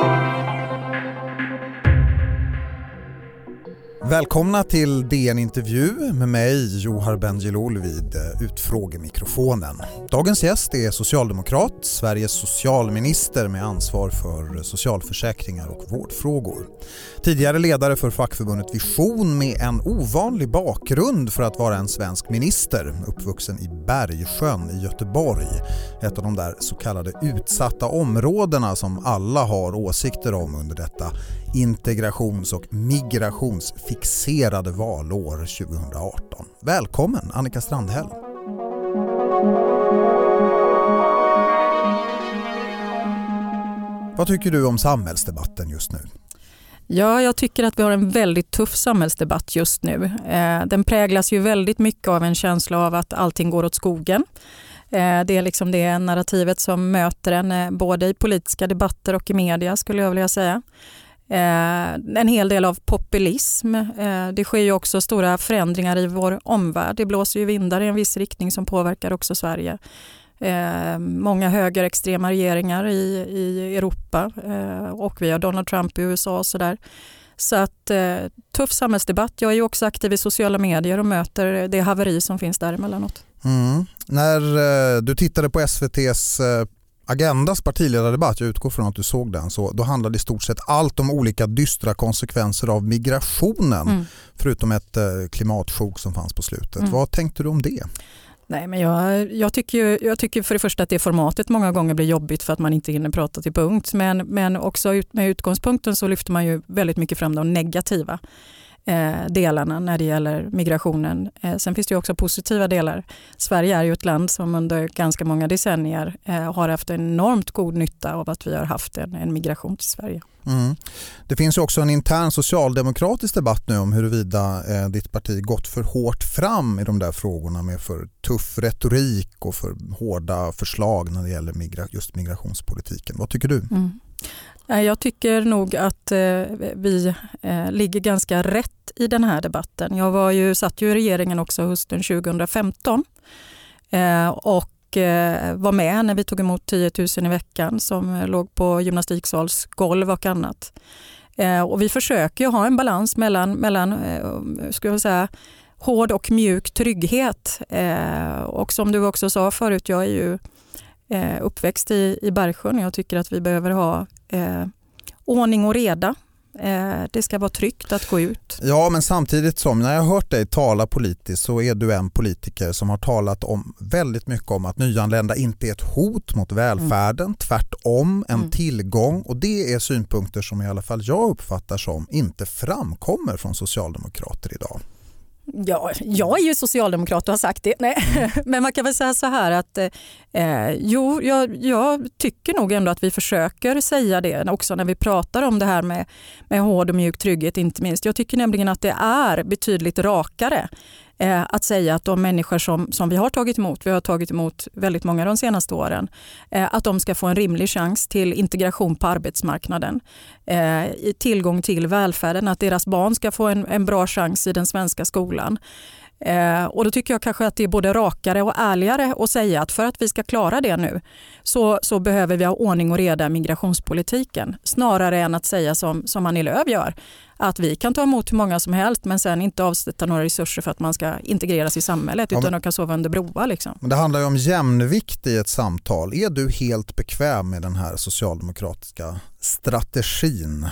Thank you. Välkomna till DN Intervju med mig Johar Bendjelloul vid eh, utfrågemikrofonen. Dagens gäst är socialdemokrat, Sveriges socialminister med ansvar för eh, socialförsäkringar och vårdfrågor. Tidigare ledare för fackförbundet Vision med en ovanlig bakgrund för att vara en svensk minister, uppvuxen i Bergsjön i Göteborg. Ett av de där så kallade utsatta områdena som alla har åsikter om under detta integrations och migrationsfixerade valår 2018. Välkommen Annika Strandhäll. Vad tycker du om samhällsdebatten just nu? Ja, jag tycker att vi har en väldigt tuff samhällsdebatt just nu. Eh, den präglas ju väldigt mycket av en känsla av att allting går åt skogen. Eh, det är liksom det narrativet som möter en eh, både i politiska debatter och i media skulle jag vilja säga. Eh, en hel del av populism. Eh, det sker ju också stora förändringar i vår omvärld. Det blåser ju vindar i en viss riktning som påverkar också Sverige. Eh, många högerextrema regeringar i, i Europa eh, och vi har Donald Trump i USA och sådär. Så att eh, tuff samhällsdebatt. Jag är ju också aktiv i sociala medier och möter det haveri som finns där emellanåt. Mm. När eh, du tittade på SVTs eh, Agendas partiledardebatt, jag utgår från att du såg den, så då handlade i stort sett allt om olika dystra konsekvenser av migrationen mm. förutom ett eh, klimatsjok som fanns på slutet. Mm. Vad tänkte du om det? Nej, men jag, jag, tycker, jag tycker för det första att det formatet många gånger blir jobbigt för att man inte hinner prata till punkt. Men, men också ut, med utgångspunkten så lyfter man ju väldigt mycket fram de negativa eh, delarna när det gäller migrationen. Eh, sen finns det också positiva delar. Sverige är ju ett land som under ganska många decennier eh, har haft enormt god nytta av att vi har haft en, en migration till Sverige. Mm. Det finns också en intern socialdemokratisk debatt nu om huruvida eh, ditt parti gått för hårt fram i de där frågorna med för tuff retorik och för hårda förslag när det gäller migra just migrationspolitiken. Vad tycker du? Mm. Eh, jag tycker nog att eh, vi eh, ligger ganska rätt i den här debatten. Jag var ju, satt ju i regeringen också hösten 2015 och var med när vi tog emot 10 000 i veckan som låg på gymnastiksalsgolv och annat. Och vi försöker ha en balans mellan, mellan ska jag säga, hård och mjuk trygghet. Och som du också sa förut, jag är ju uppväxt i, i Bergsjön. Jag tycker att vi behöver ha eh, ordning och reda. Eh, det ska vara tryggt att gå ut. Ja, men samtidigt som när jag har hört dig tala politiskt så är du en politiker som har talat om väldigt mycket om att nyanlända inte är ett hot mot välfärden, mm. tvärtom en mm. tillgång och det är synpunkter som i alla fall jag uppfattar som inte framkommer från socialdemokrater idag. Ja, jag är ju socialdemokrat och har sagt det. Nej. Mm. Men man kan väl säga så här att eh, jo, jag, jag, tycker nog ändå att vi försöker säga det också när vi pratar om det här med, med hård och mjuk trygghet inte minst. Jag tycker nämligen att det är betydligt rakare eh, att säga att de människor som, som vi har tagit emot, vi har tagit emot väldigt många de senaste åren, eh, att de ska få en rimlig chans till integration på arbetsmarknaden, eh, tillgång till välfärden, att deras barn ska få en, en bra chans i den svenska skolan. Eh, och då tycker jag kanske att det är både rakare och ärligare att säga att för att vi ska klara det nu så, så behöver vi ha ordning och reda i migrationspolitiken snarare än att säga som, som Annie Lööf gör att vi kan ta emot hur många som helst men sen inte avsätta några resurser för att man ska integreras i samhället utan ja, men, de kan sova under broar. Liksom. Men det handlar ju om jämvikt i ett samtal. Är du helt bekväm med den här socialdemokratiska strategin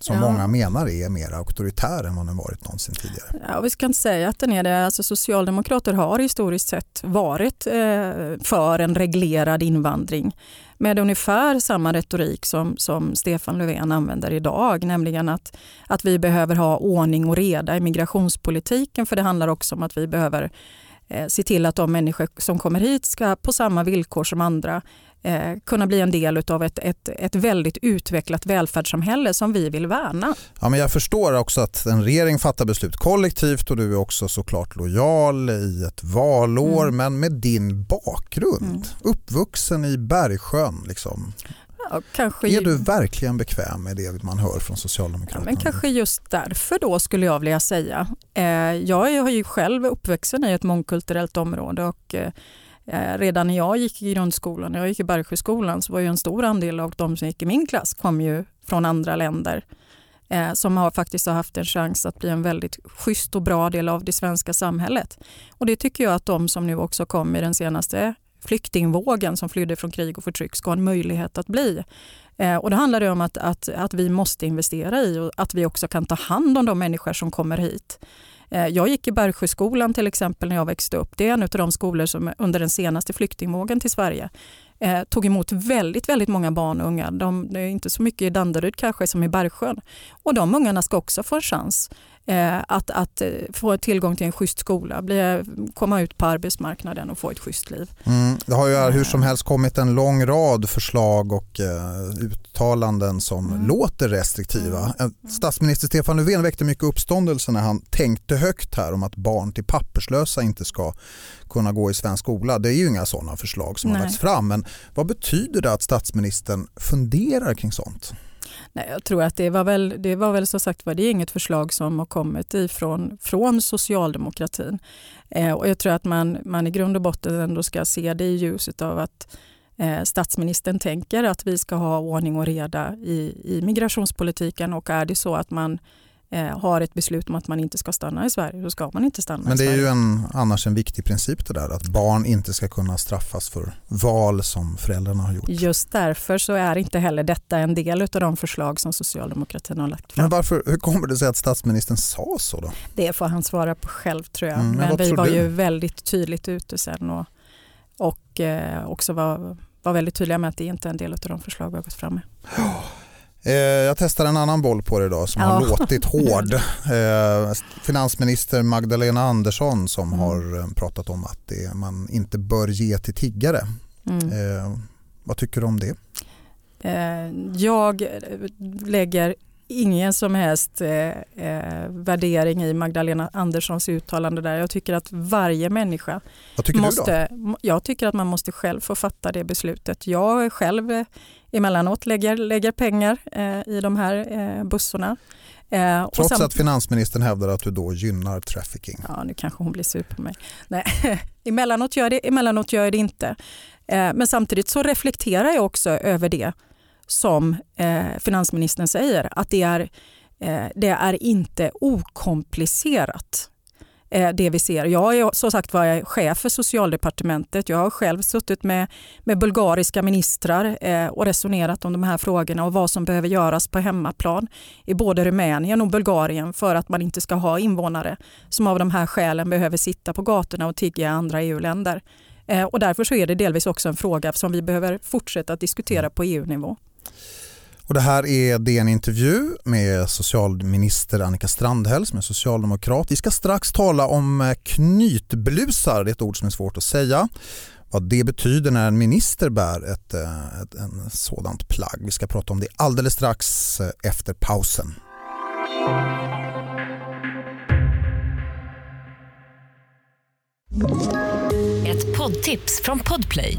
som ja. många menar är mer auktoritär än vad den varit någonsin tidigare. Ja, vi ska inte säga att den är det. Alltså, socialdemokrater har historiskt sett varit eh, för en reglerad invandring med ungefär samma retorik som, som Stefan Löfven använder idag, nämligen att, att vi behöver ha ordning och reda i migrationspolitiken för det handlar också om att vi behöver eh, se till att de människor som kommer hit ska på samma villkor som andra eh, kunna bli en del av ett, ett, ett väldigt utvecklat välfärdssamhälle som vi vill värna. Ja, men jag förstår också att en regering fattar beslut kollektivt och du är också såklart lojal i ett valår mm. men med din bakgrund, mm. uppvuxen i Bergsjön. Liksom. Ja, kanske... Är du verkligen bekväm med det man hör från Socialdemokraterna? Ja, men kanske just därför då skulle jag vilja säga. Eh, jag är ju själv uppvuxen i ett mångkulturellt område och eh, redan när jag gick i grundskolan, jag gick i Bergsjöskolan, så var ju en stor andel av de som gick i min klass kom ju från andra länder eh, som har faktiskt har haft en chans att bli en väldigt schysst och bra del av det svenska samhället. Och det tycker jag att de som nu också kom i den senaste flyktingvågen som flydde från krig och förtryck ska ha en möjlighet att bli. Eh, och det handlar det om att, att, att vi måste investera i och att vi också kan ta hand om de människor som kommer hit. Eh, jag gick i Bergsjöskolan till exempel när jag växte upp. Det är en av de skolor som under den senaste flyktingvågen till Sverige eh, tog emot väldigt, väldigt många barn och unga. De, det är inte så mycket i Danderyd kanske som i Bergsjön. Och de ungarna ska också få en chans att, att eh, få tillgång till en schysst skola, bli, komma ut på arbetsmarknaden och få ett schysst liv. Mm, det har ju hur som helst kommit en lång rad förslag och uttalanden som mm. låter restriktiva. Mm. Statsminister Stefan Löfven väckte mycket uppståndelse när han tänkte högt här om att barn till papperslösa inte ska kunna gå i svensk skola. Det är ju inga sådana förslag som Nej. har lagts fram. Men vad betyder det att statsministern funderar kring sånt? Nej, jag tror att det var väl, det var väl som sagt det är inget förslag som har kommit ifrån från socialdemokratin. Eh, och jag tror att man, man i grund och botten ändå ska se det i ljuset av att eh, statsministern tänker att vi ska ha ordning och reda i, i migrationspolitiken och är det så att man eh, har ett beslut om att man inte ska stanna i Sverige, då ska man inte stanna Men det är ju en, annars en viktig princip det där att barn inte ska kunna straffas för val som föräldrarna har gjort. Just därför så är inte heller detta en del av de förslag som socialdemokratin har lagt fram. Men varför, hur kommer det sig att statsministern sa så då? Det får han svara på själv tror jag. Mm, men, men vi var du? ju väldigt tydligt ute sen och, och eh, också var, var väldigt tydliga med att det inte är en del av de förslag vi har gått fram med. Eh, jag testar en annan boll på det idag som ja. har låtit hård. Eh, finansminister Magdalena Andersson som mm. har eh, pratat om att det man inte bör ge till tiggare. Mm. Vad tycker du om det? Jag lägger ingen som helst värdering i Magdalena Anderssons uttalande där. Jag tycker att varje människa Vad tycker måste, du då? Jag tycker att man måste själv få fatta det beslutet. Jag själv emellanåt lägger, lägger pengar eh, i de här eh, bussarna. Eh, Trots sen, att finansministern hävdar att du då gynnar trafficking. Ja, nu kanske hon blir sur på mig. Nej, emellanåt, gör det, emellanåt gör jag det inte. Eh, men samtidigt så reflekterar jag också över det som eh, finansministern säger, att det är, eh, det är inte okomplicerat Eh, det vi ser. Jag är som sagt var chef för socialdepartementet. Jag har själv suttit med, med bulgariska ministrar eh, och resonerat om de här frågorna och vad som behöver göras på hemmaplan i både Rumänien och Bulgarien för att man inte ska ha invånare som av de här skälen behöver sitta på gatorna och tigga i andra EU-länder. Eh, och därför så är det delvis också en fråga som vi behöver fortsätta att diskutera på EU-nivå. Och det här är DN Intervju med socialminister Annika Strandhäll som är socialdemokrat. Vi ska strax tala om eh, knytblusar, det är ett ord som är svårt att säga. Vad det betyder när en minister bär ett, eh, ett en sådant plagg. Vi ska prata om det alldeles strax eh, efter pausen. Ett poddtips från Podplay.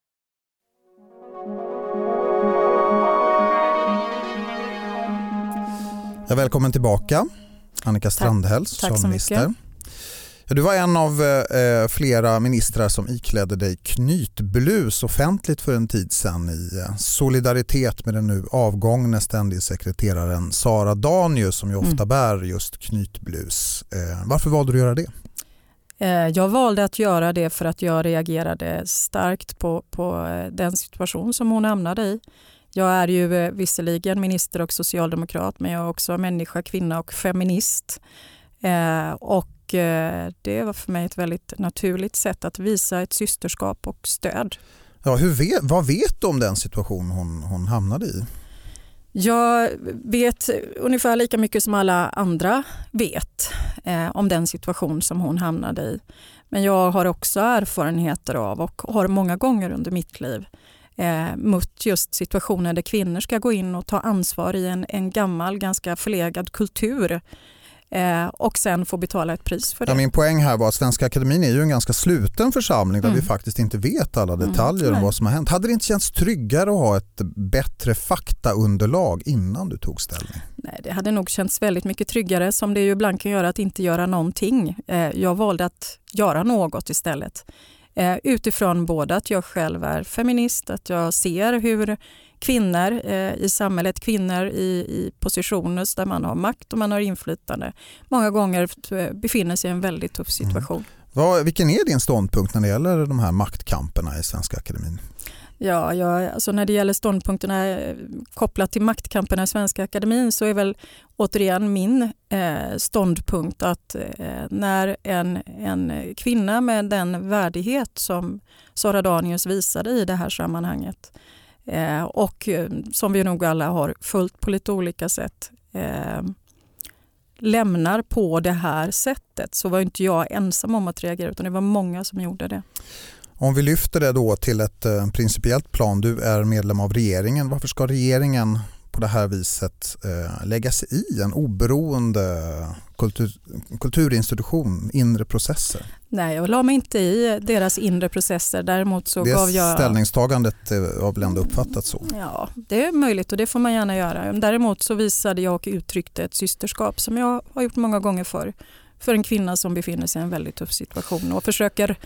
Ja, välkommen tillbaka Annika Strandhäll, socialminister. Du var en av eh, flera ministrar som iklädde dig knytblus offentligt för en tid sedan i eh, solidaritet med den nu avgångne ständige sekreteraren Sara Danius som ju ofta mm. bär just knytblus. Eh, varför valde du att göra det? Jag valde att göra det för att jag reagerade starkt på, på den situation som hon hamnade i. Jag är ju eh, visserligen minister och socialdemokrat men jag är också människa, kvinna och feminist. Eh, och eh, det var för mig ett väldigt naturligt sätt att visa ett systerskap och stöd. Ja, hur vet, vad vet du om den situation hon, hon hamnade i? Jag vet ungefär lika mycket som alla andra vet eh, om den situation som hon hamnade i. Men jag har också erfarenheter av och har många gånger under mitt liv eh, mött just situationer där kvinnor ska gå in och ta ansvar i en, en gammal, ganska förlegad kultur eh, och sen få betala ett pris för det. Ja, min poäng här var att Svenska Akademin är ju en ganska sluten församling där Mm. vi faktiskt inte vet alla Mm, detaljer om nej. vad som har hänt. Hade det inte känts tryggare att ha ett bättre faktaunderlag innan du tog ställning? Nej, det hade nog känts väldigt mycket tryggare som det ju ibland kan göra att inte göra någonting. Eh, jag valde att göra något istället. Eh, utifrån både att jag själv är feminist, att jag ser hur kvinnor eh, i samhället, kvinnor i, i positioner där man har makt och man har inflytande, många gånger eh, befinner sig i en väldigt tuff situation. Vad, vilken är din ståndpunkt när det gäller de här maktkamperna i Svenska Akademin? Ja, jag, alltså när det gäller ståndpunkterna eh, kopplat till maktkamperna i Svenska Akademin så är väl återigen min eh, ståndpunkt att eh, när en, en kvinna med den värdighet som Sara Danius visade i det här sammanhanget eh, och eh, som vi nog alla har följt på lite olika sätt eh, lämnar på det här sättet så var inte jag ensam om att reagera utan det var många som gjorde det. Om vi lyfter det då till ett eh, principiellt plan, du är medlem av regeringen. Varför ska regeringen på det här viset eh, lägga sig i en oberoende kultur, kulturinstitution, inre processer? Nej, jag la mig inte i deras inre processer. Däremot så det gav jag... ställningstagandet eh, har väl ändå uppfattats så? Ja, det är möjligt och det får man gärna göra. Däremot så visade jag och uttryckte ett systerskap som jag har gjort många gånger förr. För en kvinna som befinner sig i en väldigt tuff situation och försöker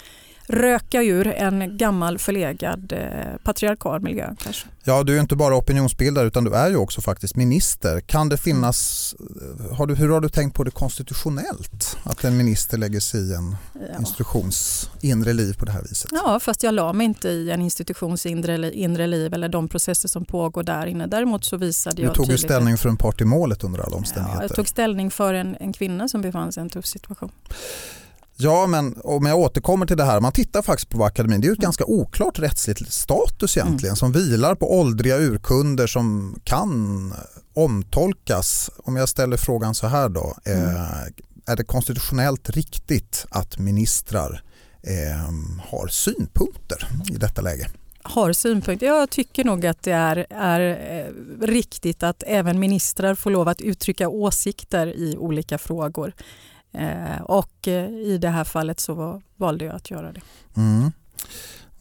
röka ur en gammal förlegad eh, patriarkal miljö. Kanske. Ja, du är inte bara opinionsbildare utan du är ju också faktiskt minister. Kan det finnas, har du, hur har du tänkt på det konstitutionellt? Att en minister lägger sig i en Ja. institutions inre liv på det här viset? ja, fast jag la mig inte i en institutions inre, inre liv eller de processer som pågår där inne. Däremot så visade Du jag tog ju ställning för en part i målet under alla Ja, omständigheter. jag tog ställning för en, en kvinna som befann sig i en tuff situation. Ja, men om jag återkommer till det här. Man tittar faktiskt på akademin. Det är ju ett Mm. ganska oklart rättsligt status egentligen som vilar på åldriga urkunder som kan omtolkas. Om jag ställer frågan så här då. Mm. Eh, är det konstitutionellt riktigt att ministrar eh, har synpunkter i detta läge? har synpunkter. Jag tycker nog att det är, är eh, riktigt att även ministrar får lov att uttrycka åsikter i olika frågor. Eh, och eh, i det här fallet så valde jag att göra det. Mm.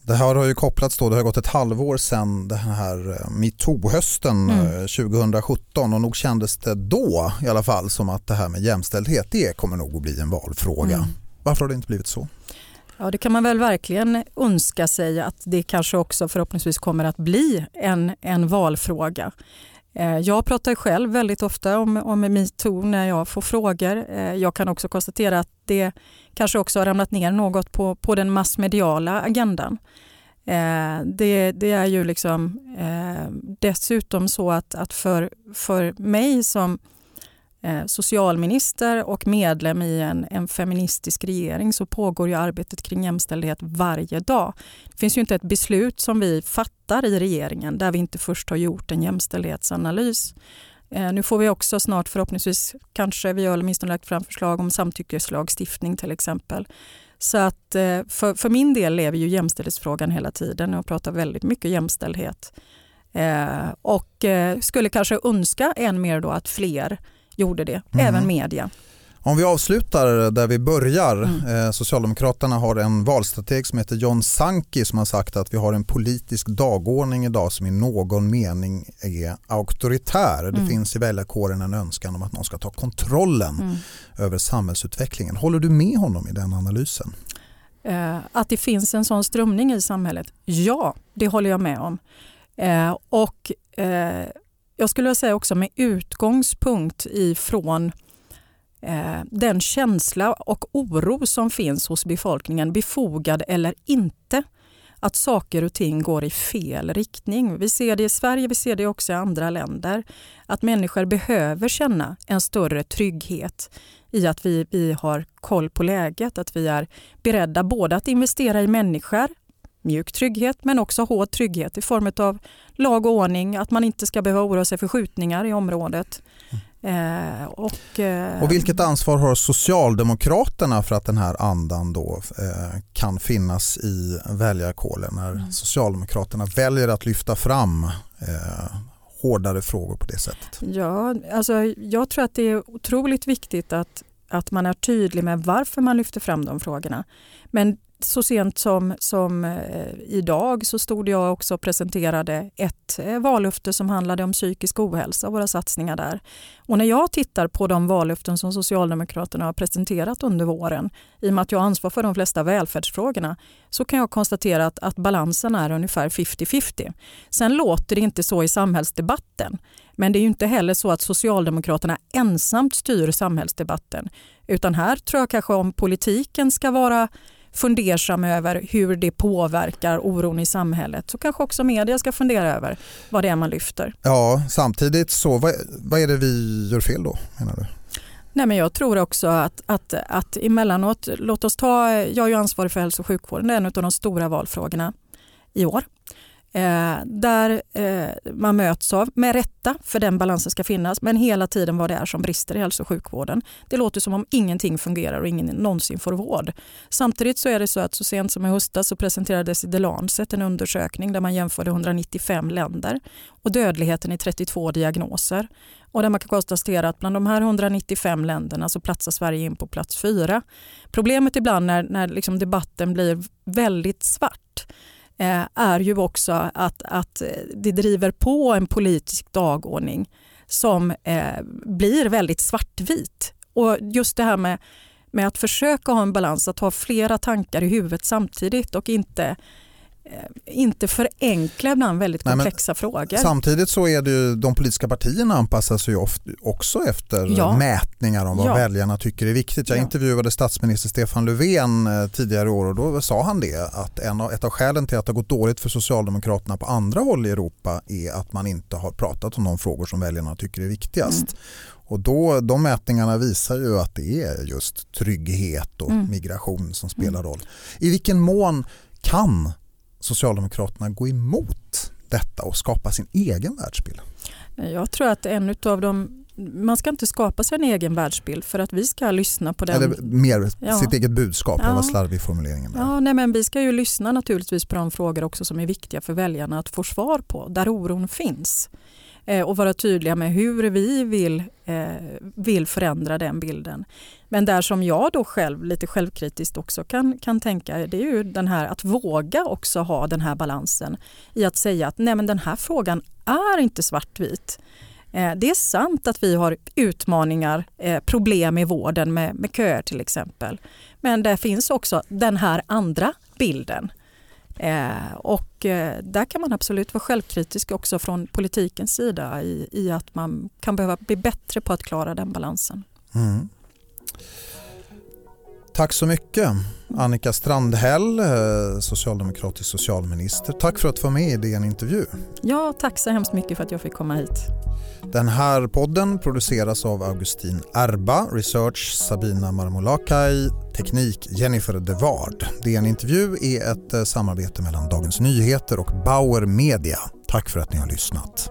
Det här har ju kopplats då, det har gått ett halvår sedan den här eh, metoo-hösten Mm. eh, 2017 och nog kändes det då i alla fall som att det här med jämställdhet det kommer nog att bli en valfråga. Mm. Varför har det inte blivit så? Ja, det kan man väl verkligen önska sig att det kanske också förhoppningsvis kommer att bli en, en valfråga. Eh, jag pratar själv väldigt ofta om, om metoo när jag får frågor. Eh, jag kan också konstatera att det kanske också har ramlat ner något på, på den massmediala agendan. Eh, det, det är ju liksom dessutom så att, att för, för mig som Eh, socialminister och medlem i en, en feministisk regering så pågår ju arbetet kring jämställdhet varje dag. Det finns ju inte ett beslut som vi fattar i regeringen där vi inte först har gjort en jämställdhetsanalys. Eh, nu får vi också snart förhoppningsvis, kanske vi har åtminstone lagt fram förslag om samtyckeslagstiftning till exempel. Så att eh, för, för min del lever ju jämställdhetsfrågan hela tiden och pratar väldigt mycket jämställdhet. Och skulle kanske önska än mer då att fler gjorde det, Mhm. även media. Om vi avslutar där vi börjar. Mm. Eh, Socialdemokraterna har en valstrateg som heter John Sanki som har sagt att vi har en politisk dagordning idag som i någon mening är auktoritär. Det Mm. finns i väljarkåren en önskan om att någon ska ta kontrollen Mm. över samhällsutvecklingen. Håller du med honom i den analysen? Eh, att det finns en sån strömning i samhället, ja, det håller jag med om. Eh, och jag skulle vilja säga också med utgångspunkt ifrån eh, den känsla och oro som finns hos befolkningen, befogad eller inte, att saker och ting går i fel riktning. Vi ser det i Sverige, vi ser det också i andra länder. Att människor behöver känna en större trygghet i att vi, vi har koll på läget, att vi är beredda både att investera i människor, mjuk trygghet, men också hård trygghet i form av lag och ordning, att man inte ska behöva oroa sig för skjutningar i området. Eh, och, eh, och vilket ansvar har Socialdemokraterna för att den här andan då eh, kan finnas i väljarkåren när mm. Socialdemokraterna väljer att lyfta fram eh, hårdare frågor på det sättet? Ja, alltså, jag tror att det är otroligt viktigt att, att man är tydlig med varför man lyfter fram de frågorna. Men så sent som, som eh, idag så stod jag också och presenterade ett eh, vallöfte som handlade om psykisk ohälsa och våra satsningar där. Och när jag tittar på de vallöften som Socialdemokraterna har presenterat under våren, i och med att jag har ansvar för de flesta välfärdsfrågorna, så kan jag konstatera att, att balansen är ungefär 50-50. Sen låter det inte så i samhällsdebatten, men det är ju inte heller så att Socialdemokraterna ensamt styr samhällsdebatten, utan här tror jag kanske om politiken ska vara fundersam över hur det påverkar oron i samhället så kanske också media ska fundera över vad det är man lyfter. Ja, samtidigt så vad, vad är det vi gör fel då menar du? Nej, men jag tror också att, att, att emellanåt, låt oss ta, jag är ju ansvarig för hälso och sjukvården, det är en av de stora valfrågorna i år eh, där eh, man möts av, med rätta, för den balansen ska finnas, men hela tiden vad det är som brister i hälso och sjukvården. Det låter som om ingenting fungerar och ingen någonsin får vård. Samtidigt så är det så att så sent som i höstas så presenterades i The Lancet en undersökning där man jämförde 195 länder och dödligheten i 32 diagnoser. Och där man kan konstatera att bland de här 195 länderna så platsar Sverige in på plats fyra. Problemet ibland när, när liksom debatten blir väldigt svart Eh, är ju också att, att det driver på en politisk dagordning som eh, blir väldigt svartvit. Och just det här med, med att försöka ha en balans, att ha flera tankar i huvudet samtidigt och inte Eh, inte förenkla ibland väldigt komplexa Nej, frågor. Samtidigt så är det ju, de politiska partierna anpassar sig också efter ja. mätningar om vad ja. väljarna tycker är viktigt. Jag ja. intervjuade statsminister Stefan Löfven eh, tidigare i år och då sa han det att en av, ett av skälen till att det har gått dåligt för Socialdemokraterna på andra håll i Europa är att man inte har pratat om de frågor som väljarna tycker är viktigast. Mm. Och då, de mätningarna visar ju att det är just trygghet och mm. migration som spelar mm. roll. I vilken mån kan Socialdemokraterna gå emot detta och skapa sin egen världsbild? Jag tror att en av de man ska inte skapa sig en egen världsbild för att vi ska lyssna på den. Eller mer ja. sitt eget budskap, ja. var slarvig formuleringen. Där. Ja, nej, men vi ska ju lyssna naturligtvis på de frågor också som är viktiga för väljarna att få svar på, där oron finns. Eh, och vara tydliga med hur vi vill, eh, vill förändra den bilden. Men där som jag då själv lite självkritiskt också kan, kan tänka det är ju den här att våga också ha den här balansen i att säga att nej men den här frågan är inte svartvit. Eh, det är sant att vi har utmaningar, eh, problem i vården med, med köer till exempel. Men det finns också den här andra bilden eh, och där kan man absolut vara självkritisk också från politikens sida i, i att man kan behöva bli bättre på att klara den balansen. Mm. Tack så mycket Annika Strandhäll, eh, socialdemokratisk socialminister. Tack för att du var med i DN Intervju. Ja, tack så hemskt mycket för att jag fick komma hit. Den här podden produceras av Augustin Erba, research Sabina Marmolakai, teknik Jennifer Devard. DN Intervju är ett eh, samarbete mellan Dagens Nyheter och Bauer Media. Tack för att ni har lyssnat.